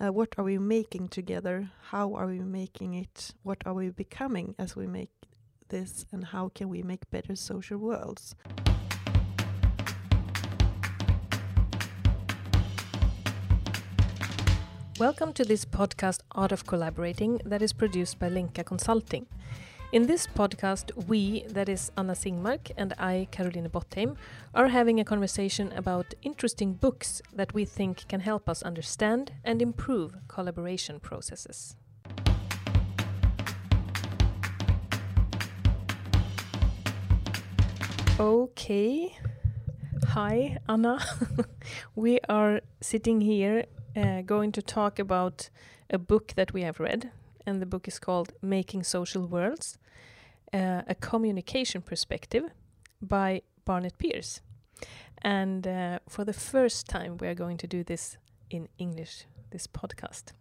Uh, what are we making together? How are we making it? What are we becoming as we make this? And how can we make better social worlds? Welcome to this podcast, Art of Collaborating, that is produced by Linka Consulting. In this podcast, we, that is Anna Singmark and I, Caroline Bottheim, are having a conversation about interesting books that we think can help us understand and improve collaboration processes. Okay. Hi, Anna. we are sitting here uh, going to talk about a book that we have read, and the book is called Making Social Worlds uh, a communication perspective by Barnett Pearce. And uh, for the first time, we are going to do this in English, this podcast.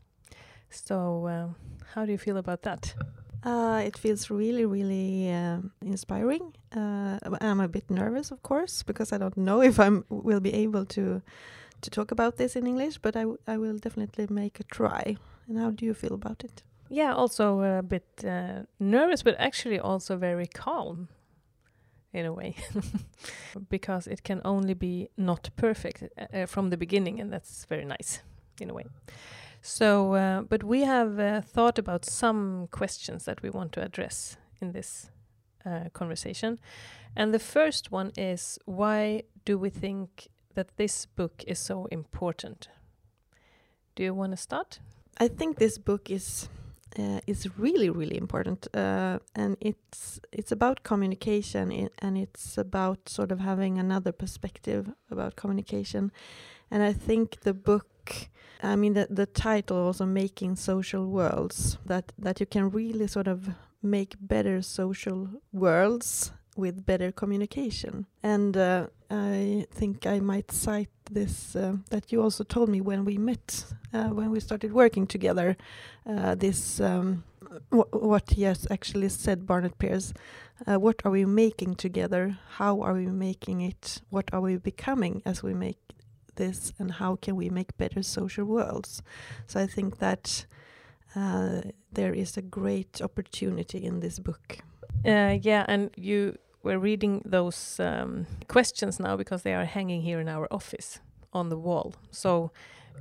So, uh, how do you feel about that? Uh, it feels really, really uh, inspiring. Uh, I'm a bit nervous, of course, because I don't know if I will be able to to talk about this in English. But I, I will definitely make a try. And how do you feel about it? Yeah, also a bit uh, nervous, but actually also very calm in a way, because it can only be not perfect uh, uh, from the beginning, and that's very nice in a way. So, uh, but we have uh, thought about some questions that we want to address in this uh, conversation. And the first one is why do we think that this book is so important? Do you want to start? I think this book is uh, is really really important uh, and it's it's about communication and it's about sort of having another perspective about communication. And i think the book i mean the, the title also making social worlds that that you can really sort of make better social worlds with better communication. And uh, I think I might cite this uh, that you also told me when we met, uh, when we started working together. Uh, this um, what he has actually said, Barnett Pearce. Uh, what are we making together? How are we making it? What are we becoming as we make this? And how can we make better social worlds? So I think that uh, there is a great opportunity in this book. Uh, yeah, and you were reading those um, questions now because they are hanging here in our office on the wall. So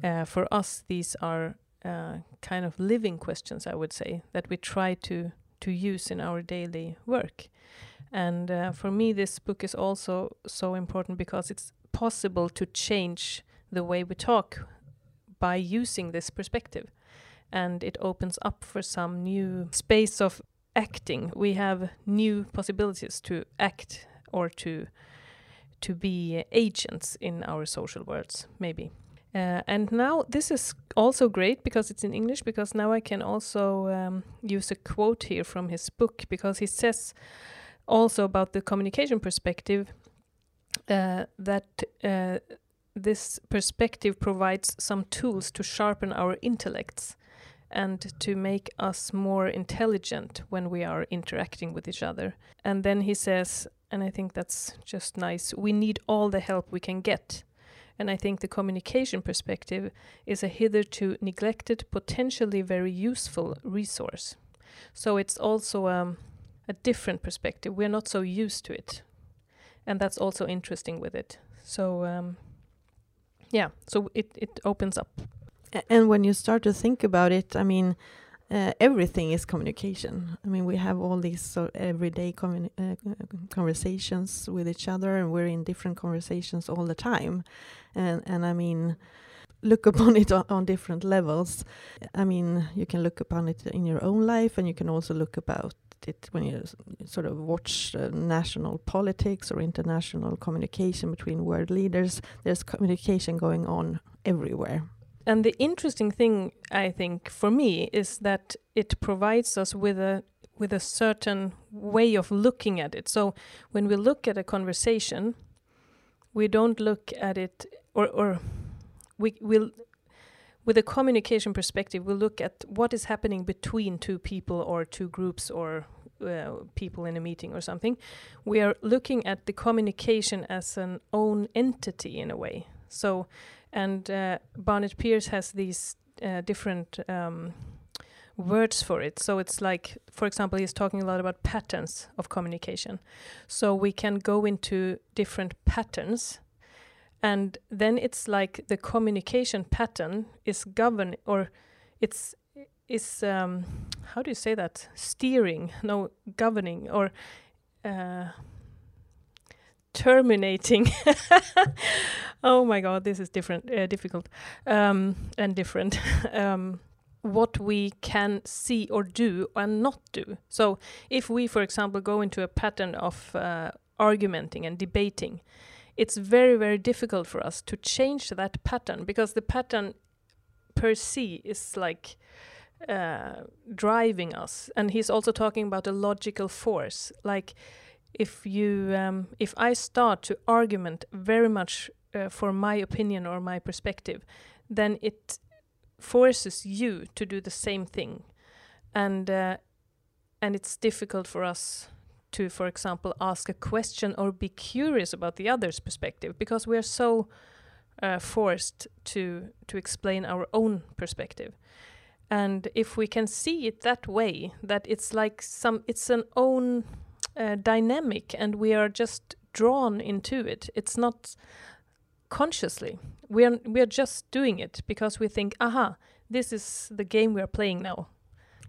uh, for us, these are uh, kind of living questions, I would say, that we try to to use in our daily work. And uh, for me, this book is also so important because it's possible to change the way we talk by using this perspective and it opens up for some new space of acting we have new possibilities to act or to to be agents in our social worlds maybe. Uh, and now this is also great because it's in english because now i can also um, use a quote here from his book because he says also about the communication perspective uh, that uh, this perspective provides some tools to sharpen our intellects and to make us more intelligent when we are interacting with each other. And then he says, and I think that's just nice, we need all the help we can get. And I think the communication perspective is a hitherto neglected, potentially very useful resource. So it's also um, a different perspective. We're not so used to it. And that's also interesting with it. So, um, yeah, so it, it opens up and when you start to think about it, I mean, uh, everything is communication. I mean, we have all these so everyday uh, conversations with each other, and we're in different conversations all the time. And and I mean, look upon it on, on, different levels. I mean, you can look upon it in your own life, and you can also look about it when you sort of watch uh, national politics or international communication between world leaders. There's communication going on everywhere and the interesting thing I think for me is that it provides us with a with a certain way of looking at it. So when we look at a conversation, we don't look at it or or we will with a communication perspective, we look at what is happening between two people or two groups or uh, people in a meeting or something. We are looking at the communication as an own entity in a way. So and uh, Barnett Pearce has these uh, different um, words for it. So it's like, for example, he's talking a lot about patterns of communication. So we can go into different patterns, and then it's like the communication pattern is governed, or it's is um, how do you say that? Steering, no, governing, or uh, terminating. oh my god, this is different, uh, difficult, um, and different. um, what we can see or do and not do. So, if we, for example, go into a pattern of uh, argumenting and debating, it's very, very difficult for us to change that pattern because the pattern per se is like uh, driving us. And he's also talking about a logical force. Like, if you, um, if I start to argument very much uh, for my opinion or my perspective, then it forces you to do the same thing, and uh, and it's difficult for us to, for example, ask a question or be curious about the other's perspective because we are so uh, forced to to explain our own perspective. And if we can see it that way, that it's like some, it's an own uh, dynamic, and we are just drawn into it. It's not consciously. We are we are just doing it because we think, aha, this is the game we are playing now.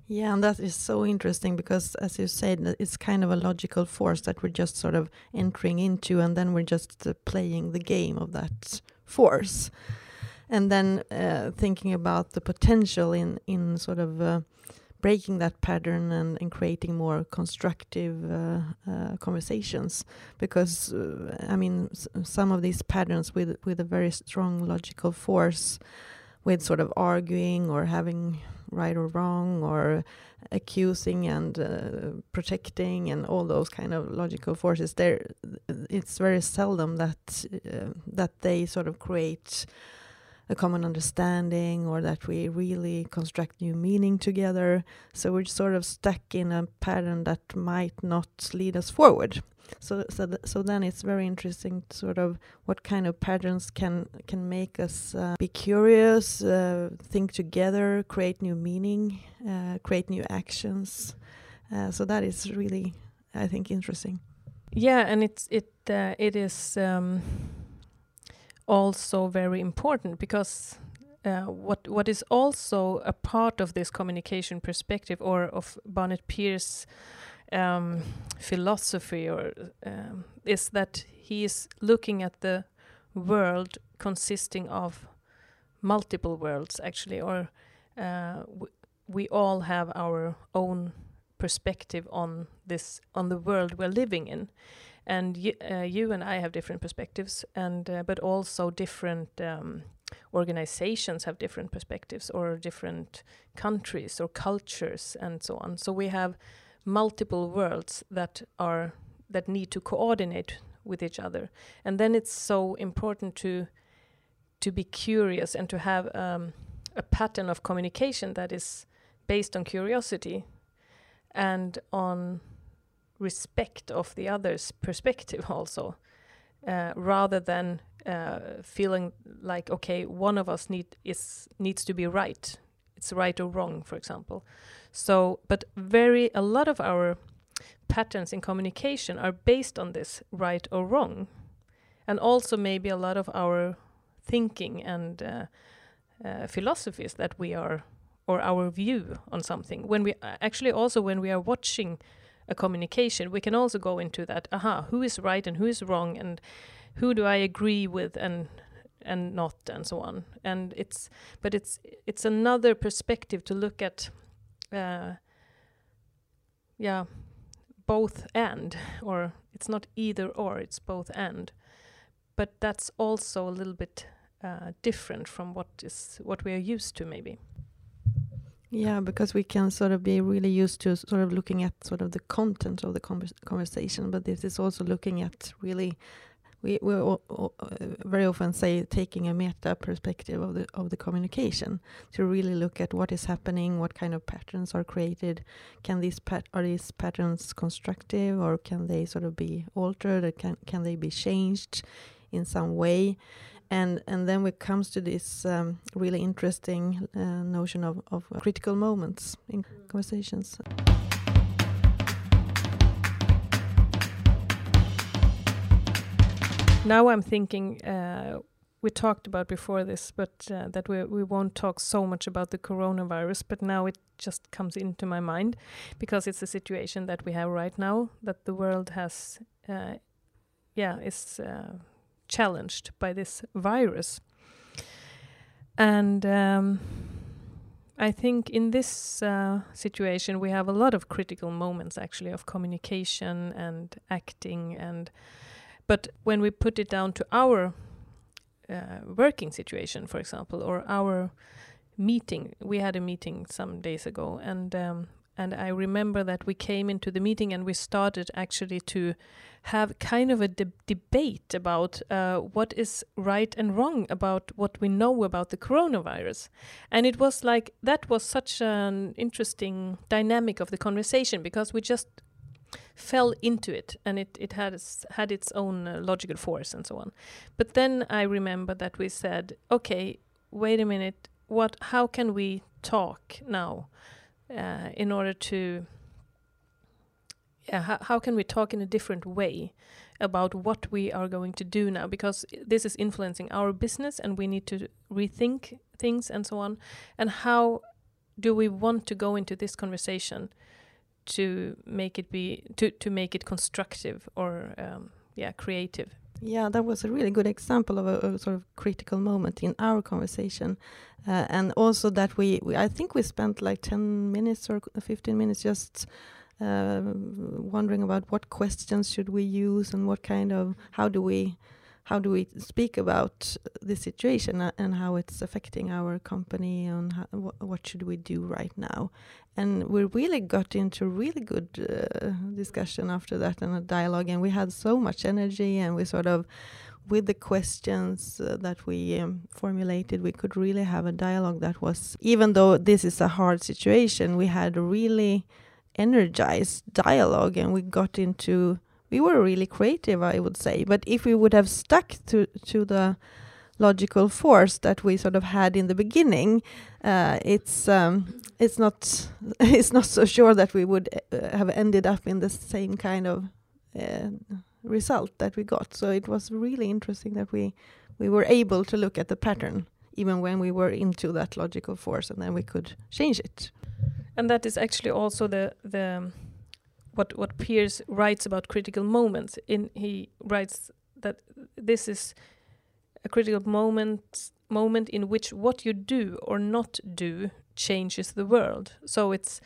Yeah, and that is so interesting because, as you said, it's kind of a logical force that we're just sort of entering into, and then we're just uh, playing the game of that force. And then uh, thinking about the potential in in sort of uh, breaking that pattern and, and creating more constructive uh, uh, conversations because uh, I mean some of these patterns with with a very strong logical force with sort of arguing or having right or wrong or accusing and uh, protecting and all those kind of logical forces there it's very seldom that uh, that they sort of create a common understanding or that we really construct new meaning together. So we're sort of stuck in a pattern that might not lead us forward. So so th so then it's very interesting sort of what kind of patterns can can make us uh, be curious, uh, think together, create new meaning, uh, create new actions. Uh, so that is really, I think, interesting. Yeah, and it's it uh, it is. Um also very important because uh, what what is also a part of this communication perspective or of Barnett Pearce's um, philosophy or um, is that he is looking at the world consisting of multiple worlds actually or uh, we all have our own perspective on this on the world we're living in and you, uh, you and I have different perspectives, and uh, but also different um, organizations have different perspectives, or different countries or cultures, and so on. So we have multiple worlds that are that need to coordinate with each other, and then it's so important to to be curious and to have um, a pattern of communication that is based on curiosity and on respect of the other's perspective also uh, rather than uh, feeling like okay one of us need is needs to be right. It's right or wrong for example. So but very a lot of our patterns in communication are based on this right or wrong. And also maybe a lot of our thinking and uh, uh philosophies that we are or our view on something when we actually also when we are watching a communication, we can also go into that. Aha, who is right and who is wrong, and who do I agree with and and not, and so on. And it's but it's it's another perspective to look at. Uh, yeah, both and, or it's not either or, it's both and. But that's also a little bit uh, different from what is what we are used to, maybe. Yeah, because we can sort of be really used to sort of looking at sort of the content of the convers conversation, but this is also looking at really we we all, all, uh, very often say taking a meta perspective of the of the communication to really look at what is happening, what kind of patterns are created, can these pat are these patterns constructive or can they sort of be altered, or can can they be changed in some way? And and then it comes to this um, really interesting uh, notion of, of critical moments in conversations. Now I'm thinking uh, we talked about before this, but uh, that we we won't talk so much about the coronavirus. But now it just comes into my mind because it's a situation that we have right now that the world has, uh, yeah, is uh, challenged by this virus, and. Um, I think in this uh, situation we have a lot of critical moments actually of communication and acting and but when we put it down to our uh, working situation, for example, or our meeting, we had a meeting some days ago, and um, and I remember that we came into the meeting and we started actually to have kind of a de debate about uh, what is right and wrong about what we know about the coronavirus. And it was like that was such an interesting dynamic of the conversation because we just fell into it and it, it had, had its own uh, logical force and so on. But then I remember that we said, okay, wait a minute, what, how can we talk now uh, in order to, yeah, how, how can we talk in a different way about what we are going to do now? Because this is influencing our business and we need to rethink things and so on. And how do we want to go into this conversation? to make it be to to make it constructive or um, yeah creative yeah that was a really good example of a, a sort of critical moment in our conversation. Uh, and also that we, we, i think we spent like 10 minutes or 15 minutes just uh, wondering about what questions should we use and what kind of how do we how do we speak about the situation and how it's affecting our company and how, wh what should we do right now? And we really got into really good uh, discussion after that and a dialogue and we had so much energy and we sort of with the questions uh, that we um, formulated we could really have a dialogue that was even though this is a hard situation we had a really energized dialogue and we got into we were really creative, I would say. But if we would have stuck to to the logical force that we sort of had in the beginning, uh, it's um, it's not it's not so sure that we would uh, have ended up in the same kind of uh, result that we got. So it was really interesting that we we were able to look at the pattern even when we were into that logical force, and then we could change it. And that is actually also the the what what Pearce writes about critical moments. In he writes that this is a critical moment moment in which what you do or not do changes the world. So it's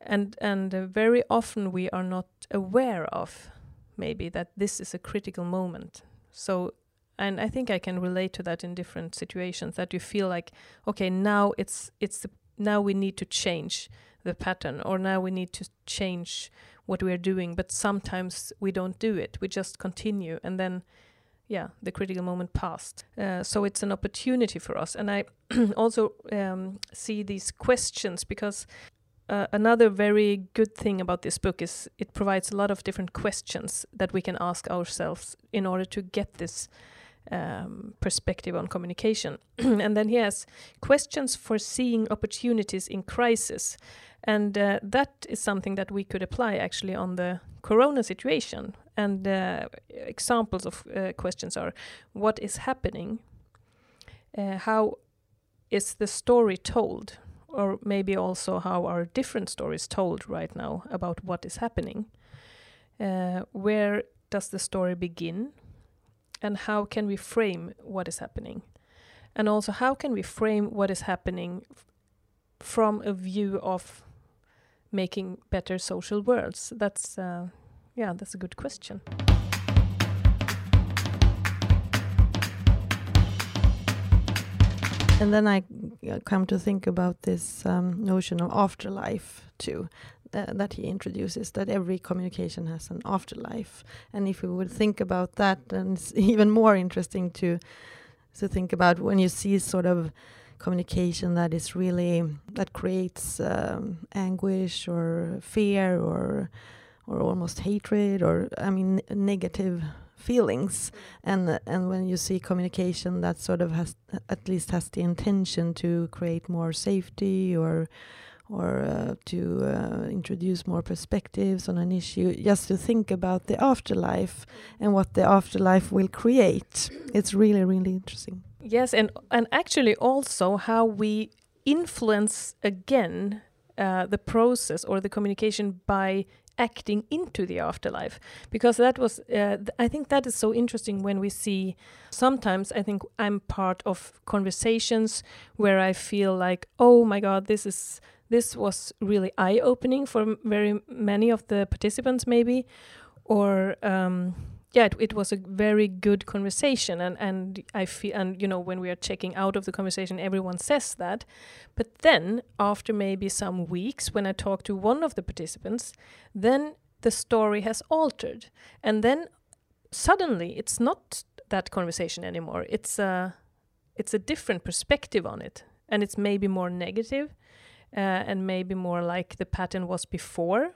and and uh, very often we are not aware of maybe that this is a critical moment. So and I think I can relate to that in different situations that you feel like okay now it's it's the, now we need to change the pattern or now we need to change what we are doing but sometimes we don't do it we just continue and then yeah the critical moment passed uh, so it's an opportunity for us and i also um, see these questions because uh, another very good thing about this book is it provides a lot of different questions that we can ask ourselves in order to get this um, perspective on communication. and then he has questions for seeing opportunities in crisis. And uh, that is something that we could apply actually on the corona situation. And uh, examples of uh, questions are what is happening? Uh, how is the story told? Or maybe also how are different stories told right now about what is happening? Uh, where does the story begin? And how can we frame what is happening? And also, how can we frame what is happening from a view of making better social worlds? That's uh, yeah, that's a good question. And then I come to think about this um, notion of afterlife too, that he introduces. That every communication has an afterlife, and if we would think about that, then it's even more interesting to to think about when you see sort of communication that is really that creates um, anguish or fear or or almost hatred or I mean negative feelings. And uh, and when you see communication that sort of has at least has the intention to create more safety or or uh, to uh, introduce more perspectives on an issue just to think about the afterlife and what the afterlife will create. It's really really interesting yes and and actually also how we influence again uh, the process or the communication by acting into the afterlife. Because that was uh, th- i think that is so interesting when we see sometimes i think i'm part of conversations where i feel like oh my god this is this was really eye opening for very many of the participants maybe. Or um, yeah, it, it, was a very good conversation, and and I feel and you know when we are checking out of the conversation, everyone says that, but then after maybe some weeks, when I talk to one of the participants, then the story has altered, and then suddenly it's not that conversation anymore. It's a it's a different perspective on it, and it's maybe more negative, uh, and maybe more like the pattern was before,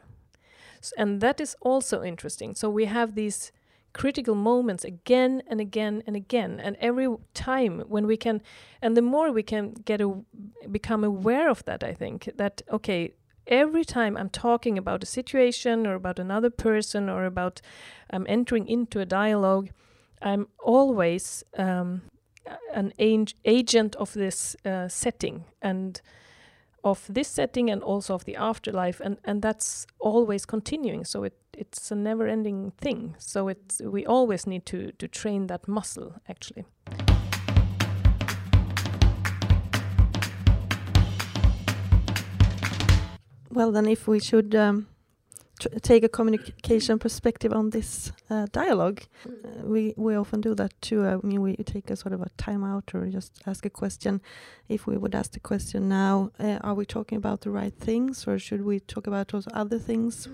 and that is also interesting. So we have these critical moments again and again and again. And every time when we can and the more we can get a, become aware of that i think that okay every time i'm talking about a situation or about another person or about i'm entering into a dialogue i'm always um, an agent of this uh, setting. And of this setting and also of the afterlife and and that's always continuing. So it it's a never ending thing. So it's we always need to to train that muscle actually. Well then if we should um, take a communication perspective on this uh, dialogue. Uh, we we often do that too. I mean, we take a sort of a timeout or just ask a question. If we would ask the question now, uh, are we talking about the right things, or should we talk about those other things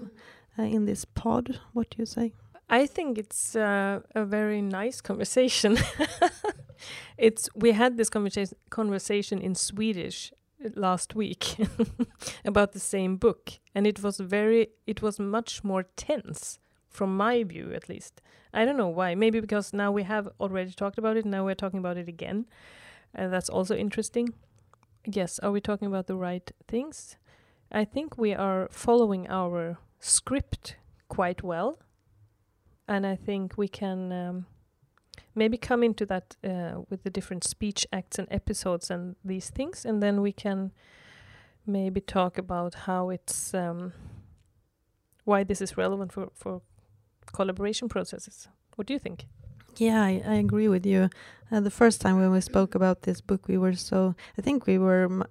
uh, in this pod? What do you say? I think it's uh, a very nice conversation. it's we had this conversation conversation in Swedish last week about the same book. And it was very it was much more tense from my view at least. I don't know why. Maybe because now we have already talked about it now we're talking about it again. And uh, that's also interesting. Yes are we talking about the right things? I think we are following our script quite well. And i think we can um, maybe come into that uh, with the different speech acts and episodes and these things, and then we can maybe talk about how it's um, why this is relevant for for collaboration processes. What do you think? Yeah, I, I agree with you. Uh, the first time when we spoke about this book, we were so I think we were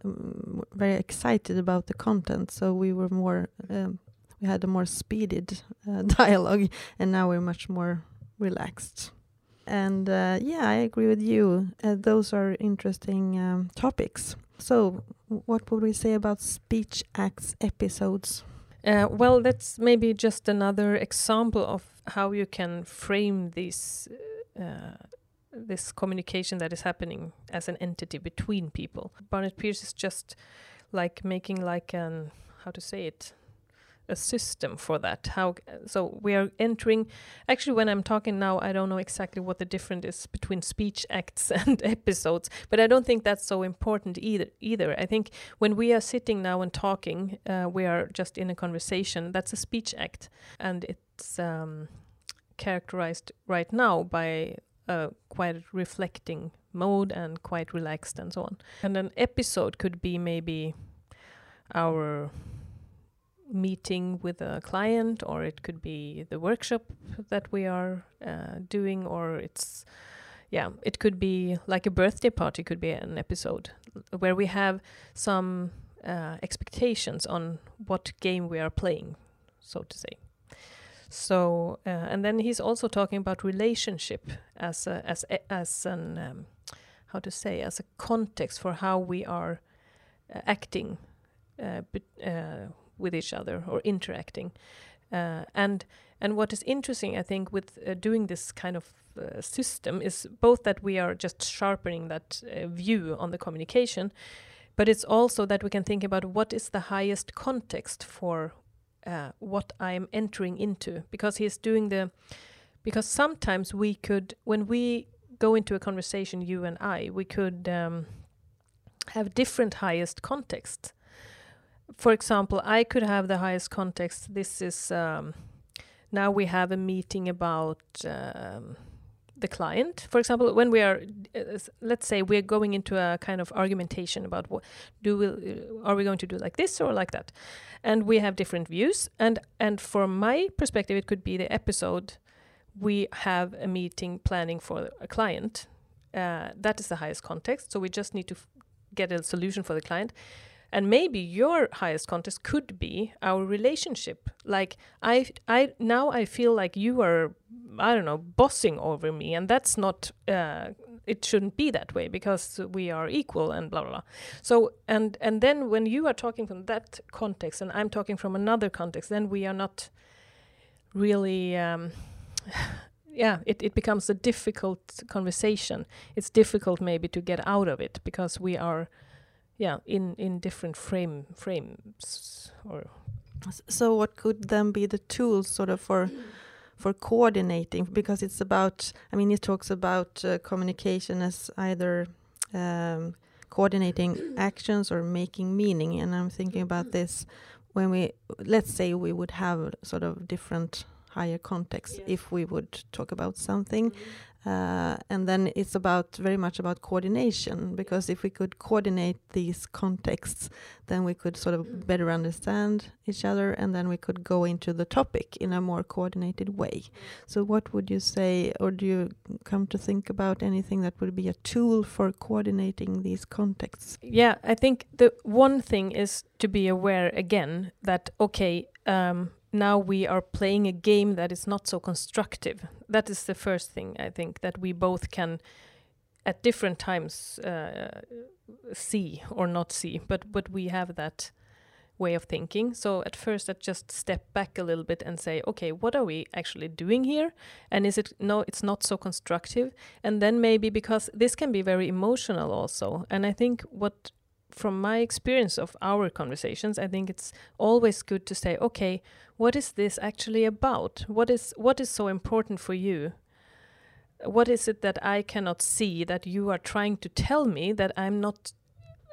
very excited about the content, so we were more. Um, we had a more speeded uh, dialogue, and now we're much more relaxed and uh, yeah, I agree with you. Uh, those are interesting um, topics. So, what would we say about speech acts episodes? Uh, well, that's maybe just another example of how you can frame this uh, this communication that is happening as an entity between people. Barnett Pearce is just like making like an how to say it a system for that. How so we are entering actually when i'm talking now i don't know exactly what the difference is between speech acts and episodes but i don't think that's so important either either. I think when we are sitting now and talking uh, we are just in a conversation that's a speech act. And it's um, characterized right now by a quite reflecting mode and quite relaxed and so on. And an episode could be maybe our meeting with a client, or it could be the workshop that we are uh, doing, or it's yeah, it could be like a birthday party, could be an episode where we have some uh, expectations on what game we are playing, so to say. So, uh, and then he's also talking about relationship as a, as a, as an um, how to say as a context for how we are uh, acting uh, uh, with each other or interacting. Uh, and and what is interesting, I think, with uh, doing this kind of uh, system is both that we are just sharpening that uh, view on the communication, but it's also that we can think about what is the highest context for uh, what I am entering into, because he's doing the because sometimes we could when we go into a conversation you and i we could um, have different highest context for example i could have the highest context. This is um, now we have a meeting about um, the client. For example when we are uh, let's say we're going into a kind of argumentation about what do we uh, are we going to do like this or like that? And we have different views. And and from my perspective it could be the episode we have a meeting planning for a client. Uh, that is the highest context. So we just need to get a solution for the client and maybe your highest context could be our relationship. Like i i now i feel like you are i don't know bossing over me and that's not uh, it shouldn't be that way because we are equal and blah blah blah. So and and then when you are talking from that context and i'm talking from another context then we are not really um, yeah it, it becomes a difficult conversation. It's difficult maybe to get out of it because we are yeah in in different frame frames or So what could then be the tools sort of for for coordinating? Because it's about I mean it talks about uh, communication as either um, coordinating actions or making meaning. And I'm thinking about this when we let's say we would have sort of different higher context Yes. if we would talk about something uh, and then it's about very much about coordination because if we could coordinate these contexts then we could sort of better understand each other and then we could go into the topic in a more coordinated way. So what would you say or do you come to think about anything that would be a tool for coordinating these contexts? Yeah i think the one thing is to be aware again that okay um, now we are playing a game that is not so constructive that is the first thing i think that we both can at different times uh, see or not see but but we have that way of thinking. So at first i just step back a little bit and say okay what are we actually doing here? And is it no it's not so constructive? And then maybe because this can be very emotional also. And i think what from my experience of our conversations i think it's always good to say okay what is this actually about? What is what is so important for you? What is it that i cannot see that you are trying to tell me that i'm not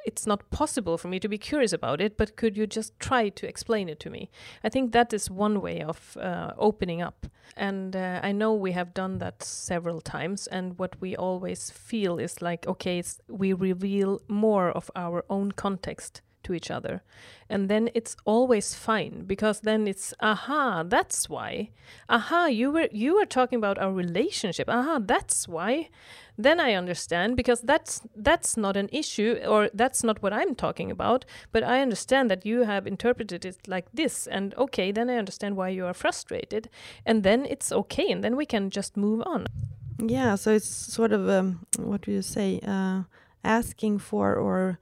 it's not possible for me to be curious about it but could you just try to explain it to me? I think that is one way of uh, opening up. And uh, i know we have done that several times and what we always feel is like okay we reveal more of our own context to each other. And then it's always fine because then it's aha that's why. Aha you were you were talking about our relationship. Aha that's why then i understand because that's that's not an issue or that's not what i'm talking about but i understand that you have interpreted it like this and okay then i understand why you are frustrated and then it's okay and then we can just move on. Yeah so it's sort of um, what do you say uh, asking for or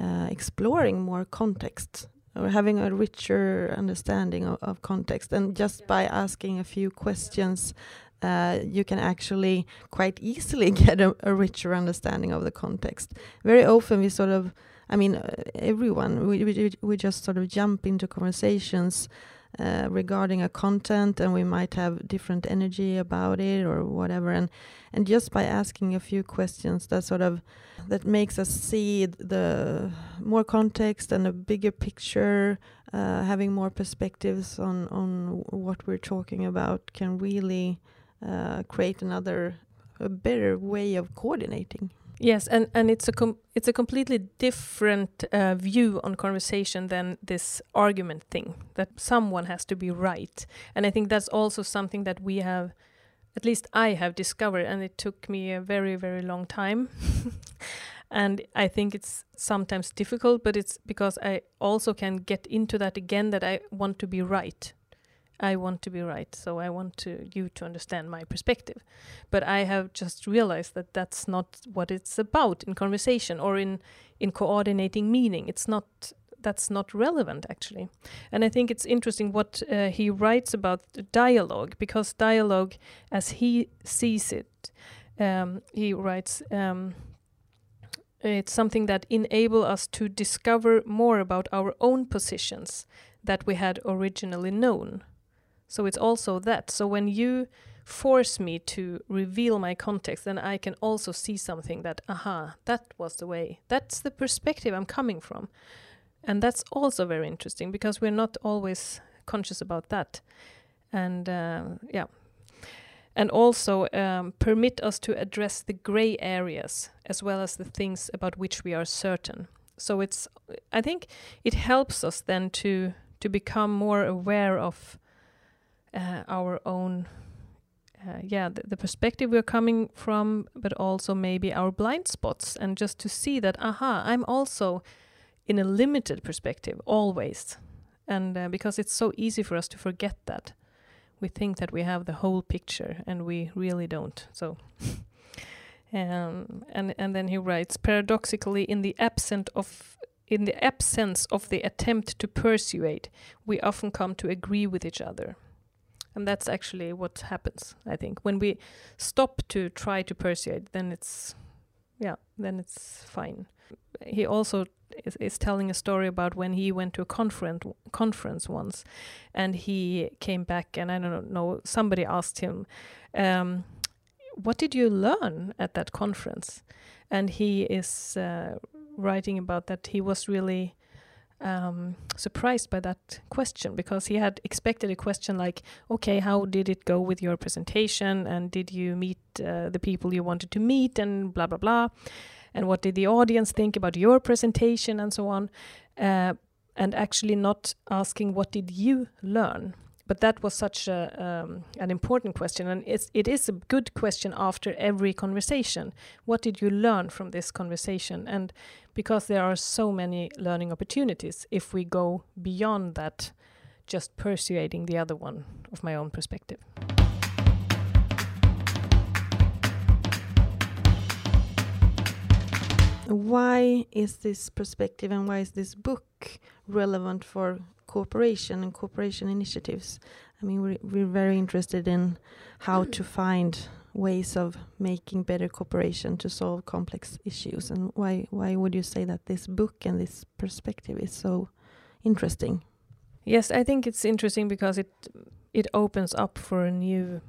uh, exploring more context or having a richer understanding of, of context and just by asking a few questions uh, you can actually quite easily get a, a richer understanding of the context. Very often we sort of i mean uh, everyone we, we, we just sort of jump into conversations uh, regarding a content and we might have different energy about it or whatever. And and just by asking a few questions that sort of that makes us see the more context and a bigger picture uh, having more perspectives on on what we're talking about can really uh, create another a better way of coordinating. Yes, and and it's a it's a completely different uh, view on conversation than this argument thing that someone has to be right, and I think that's also something that we have, at least I have discovered, and it took me a very very long time, and I think it's sometimes difficult, but it's because I also can get into that again that I want to be right. I want to be right, so I want to you to understand my perspective but I have just realized that that's not what it's about in conversation or in in coordinating meaning. It's not that's not relevant actually. And I think it's interesting what uh, he writes about dialogue because dialogue, as he sees it, um, he writes. Um, it's something that enable us to discover more about our own positions that we had originally known. So it's also that. So when you force me to reveal my context, then I can also see something that, aha, that was the way. That's the perspective I'm coming from. And that's also very interesting because we're not always conscious about that. And uh, yeah. And also um, permit us to address the gray areas as well as the things about which we are certain. So it's, I think it helps us then to to become more aware of our own uh, yeah the, the, perspective we're coming from but also maybe our blind spots and just to see that aha i'm also in a limited perspective always. And uh, because it's so easy for us to forget that. We think that we have the whole picture and we really don't. So um, and and then he writes paradoxically in the absence of in the absence of the attempt to persuade we often come to agree with each other and that's actually what happens i think. When we stop to try to persuade then it's yeah then it's fine. He also is, is telling a story about when he went to a conference conference once and he came back and i don't know somebody asked him um, what did you learn at that conference? And he is uh, writing about that he was really um, surprised by that question because he had expected a question like, okay, how did it go with your presentation? And did you meet uh, the people you wanted to meet? And blah, blah, blah. And what did the audience think about your presentation? And so on. Uh, and actually not asking, what did you learn? But that was such a, um, an important question and it's, it is a good question after every conversation. What did you learn from this conversation? And because there are so many learning opportunities if we go beyond that just persuading the other one of my own perspective. Why is this perspective and why is this book relevant for cooperation and cooperation initiatives. I mean, we're, we're very interested in how to find ways of making better cooperation to solve complex issues. And why why would you say that this book and this perspective is so interesting? Yes, I think it's interesting because it it opens up for a new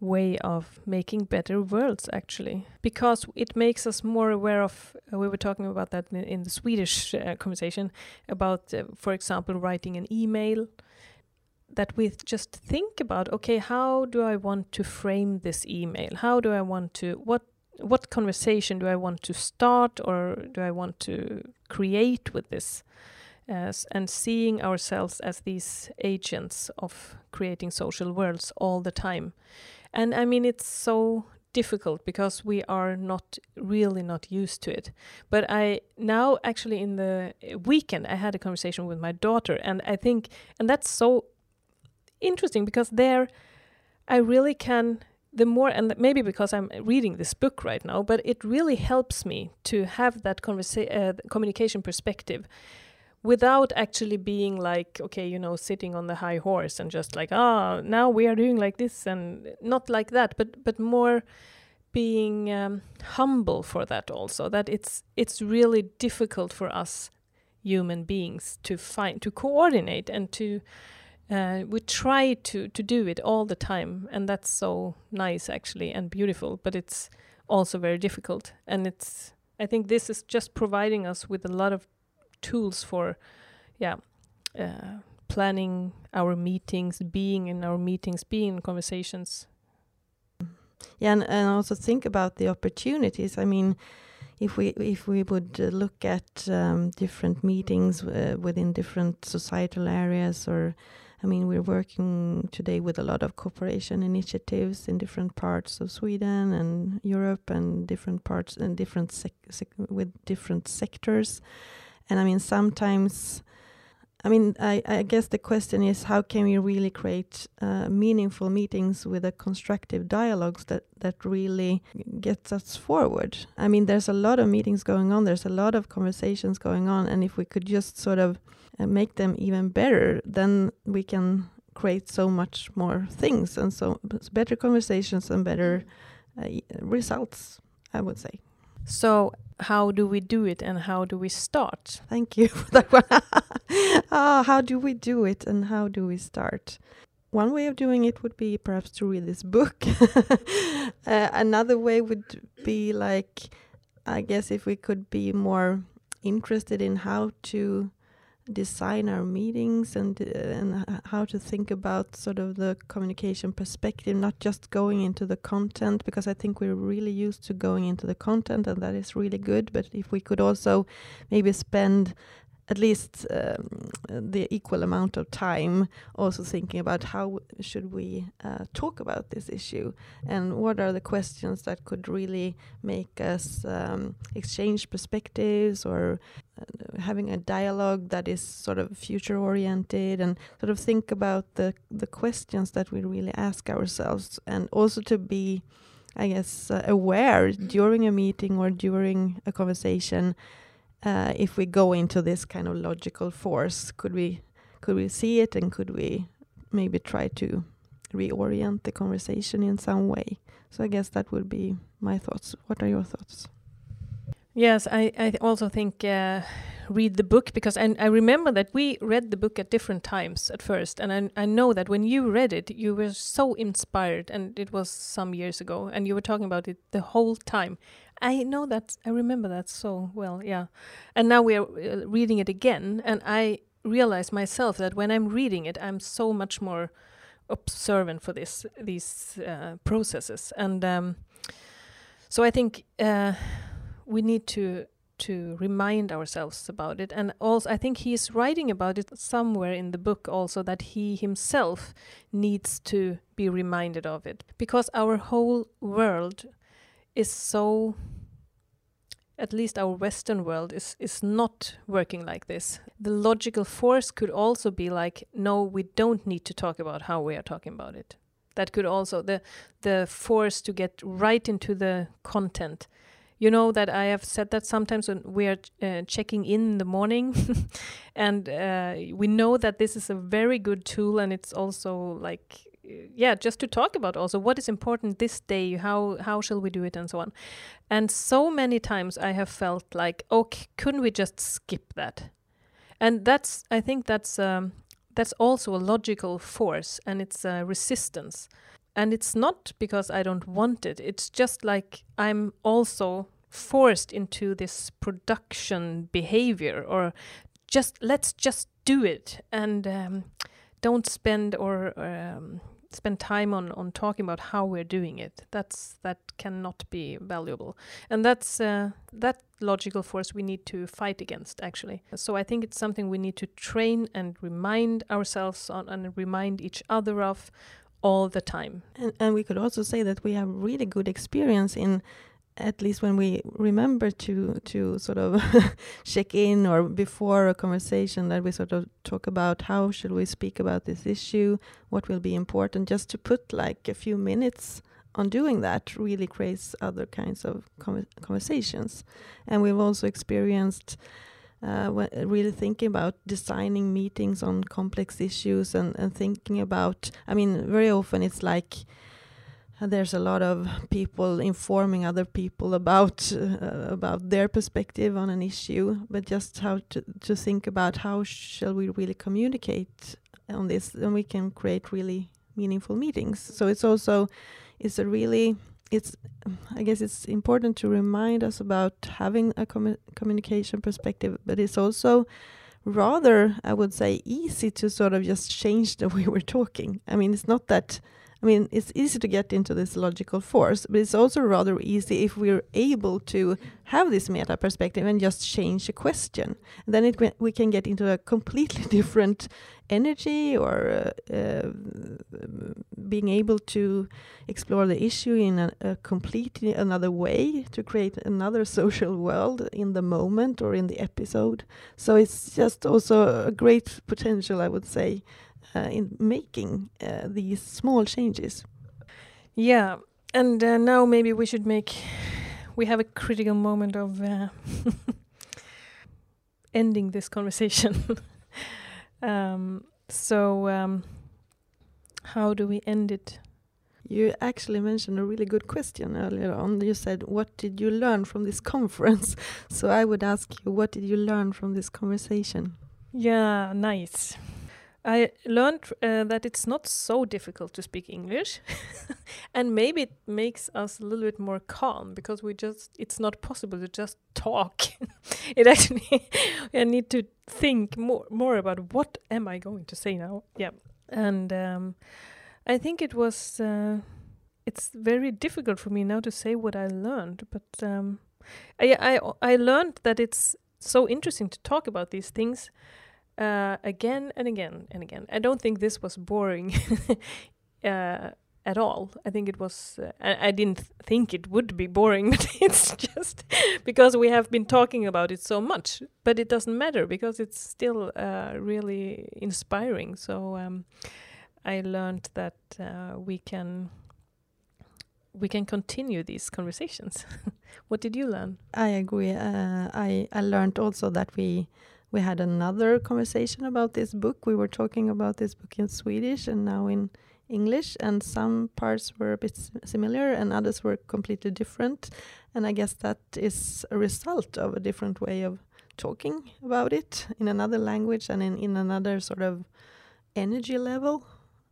way of making better worlds actually. Because it makes us more aware of uh, we were talking about that in, in the swedish uh, conversation about uh, for example writing an email that we just think about okay how do i want to frame this email? How do i want to what what conversation do i want to start or do i want to create with this? As, and seeing ourselves as these agents of creating social worlds all the time and I mean, it's so difficult because we are not really not used to it. But I now actually in the weekend I had a conversation with my daughter and I think and that's so interesting because there I really can the more and maybe because I'm reading this book right now, but it really helps me to have that conversa- uh, communication perspective without actually being like okay you know sitting on the high horse and just like ah oh, now we are doing like this and not like that but but more being um, humble for that also that it's it's really difficult for us human beings to find to coordinate and to uh, we try to to do it all the time and that's so nice actually and beautiful but it's also very difficult and it's i think this is just providing us with a lot of tools for, yeah, uh, planning our meetings, being in our meetings, being in conversations. Yeah, and, and also think about the opportunities. I mean, if we if we would uh, look at um, different meetings uh, within different societal areas or I mean, we're working today with a lot of cooperation initiatives in different parts of Sweden and Europe and different parts and different with different sectors. And I mean, sometimes, I mean, I, I guess the question is how can we really create uh, meaningful meetings with a constructive dialogues that, that really gets us forward? I mean, there's a lot of meetings going on, there's a lot of conversations going on, and if we could just sort of uh, make them even better, then we can create so much more things and so better conversations and better uh, results, I would say. So, how do we do it and how do we start? Thank you for that one. oh, how do we do it and how do we start? one way of doing it would be perhaps to read this book. uh, another way would be like, I guess, if we could be more interested in how to design our meetings and and how to think about sort of the communication perspective not just going into the content because i think we're really used to going into the content and that is really good. But if we could also maybe spend at least um, the equal amount of time also thinking about how should we uh, talk about this issue and what are the questions that could really make us um, exchange perspectives or having a dialogue that is sort of future oriented and sort of think about the the questions that we really ask ourselves and also to be I guess uh, aware during a meeting or during a conversation uh, if we go into this kind of logical force, could we could we see it and could we maybe try to reorient the conversation in some way? So I guess that would be my thoughts. What are your thoughts? Yes, I, I also think uh, read the book because I, I remember that we read the book at different times at first, and I, I know that when you read it, you were so inspired, and it was some years ago, and you were talking about it the whole time. I know that I remember that so well, yeah. And now we are uh, reading it again, and I realize myself that when I'm reading it, I'm so much more observant for this these uh, processes, and um, so I think uh, we need to to remind ourselves about it. And also i think he's writing about it somewhere in the book also that he himself needs to be reminded of it. Because our whole world is so at least our western world is is not working like this. The logical force could also be like no we don't need to talk about how we are talking about it. That could also the the force to get right into the content you know that I have said that sometimes when we are uh, checking in, in the morning, and uh, we know that this is a very good tool, and it's also like yeah just to talk about also what is important this day how how shall we do it and so on. And so many times i have felt like okay couldn't we just skip that? And that's i think that's um, that's also a logical force and it's a resistance and it's not because i don't want it. It's just like i'm also forced into this production behavior or just let's just do it and um, don't spend or um, spend time on on talking about how we're doing it. That's that cannot be valuable. And that's uh, that logical force we need to fight against actually. So i think it's something we need to train and remind ourselves on and remind each other of all the time. And, and we could also say that we have really good experience in at least when we remember to to sort of check in or before a conversation that we sort of talk about how should we speak about this issue what will be important just to put like a few minutes on doing that really creates other kinds of conversations. And we've also experienced uh, really thinking about designing meetings on complex issues and, and thinking about i mean very often it's like there's a lot of people informing other people about uh, about their perspective on an issue but just how to to think about how shall we really communicate on this and we can create really meaningful meetings. So it's also it's a really it's i guess it's important to remind us about having a commu communication perspective but it's also rather i would say easy to sort of just change the way we're talking. I mean it's not that I mean, it's easy to get into this logical force, but it's also rather easy if we're able to have this meta perspective and just change a question. And then it we can get into a completely different energy or uh, uh, being able to explore the issue in a, a, completely another way to create another social world in the moment or in the episode. So it's just also a great potential, I would say, in making uh, these small changes. Yeah, and uh, now maybe we should make we have a critical moment of ending this conversation. um, so, um, how do we end it? You actually mentioned a really good question earlier on. You said, What did you learn from this conference? So I would ask you, What did you learn from this conversation? Yeah, nice. I learned uh, that it's not so difficult to speak English, and maybe it makes us a little bit more calm because we just it's not possible to just talk. it actually I need to think more more about what am I going to say now. Yeah, and um, I think it was uh, it's very difficult for me now to say what I learned, but um, I I I learned that it's so interesting to talk about these things uh, again and again and again. I don't think this was boring uh, at all. I think it was. Uh, I, I, didn't think it would be boring, but it's just because we have been talking about it so much. But it doesn't matter because it's still uh, really inspiring. So um, I learned that uh, we can we can continue these conversations. what did you learn? I agree. Uh, I I learned also that we we had another conversation about this book. We were talking about this book in Swedish and now in English, and some parts were a bit similar and others were completely different. And I guess that is a result of a different way of talking about it in another language and in, in another sort of energy level.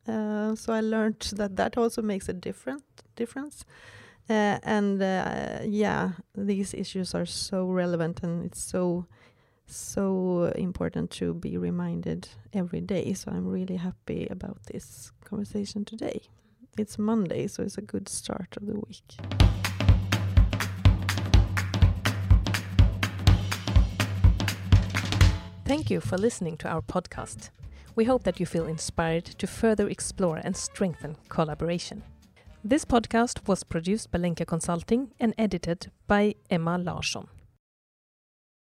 Uh, so I learned that that also makes a different difference. Uh, and uh, yeah, these issues are so relevant and it's so so important to be reminded every day. So I'm really happy about this conversation today. It's Monday, so it's a good start of the week. Thank you for listening to our podcast. We hope that you feel inspired to further explore and strengthen collaboration. This podcast was produced by Lenka Consulting and edited by Emma Larsson.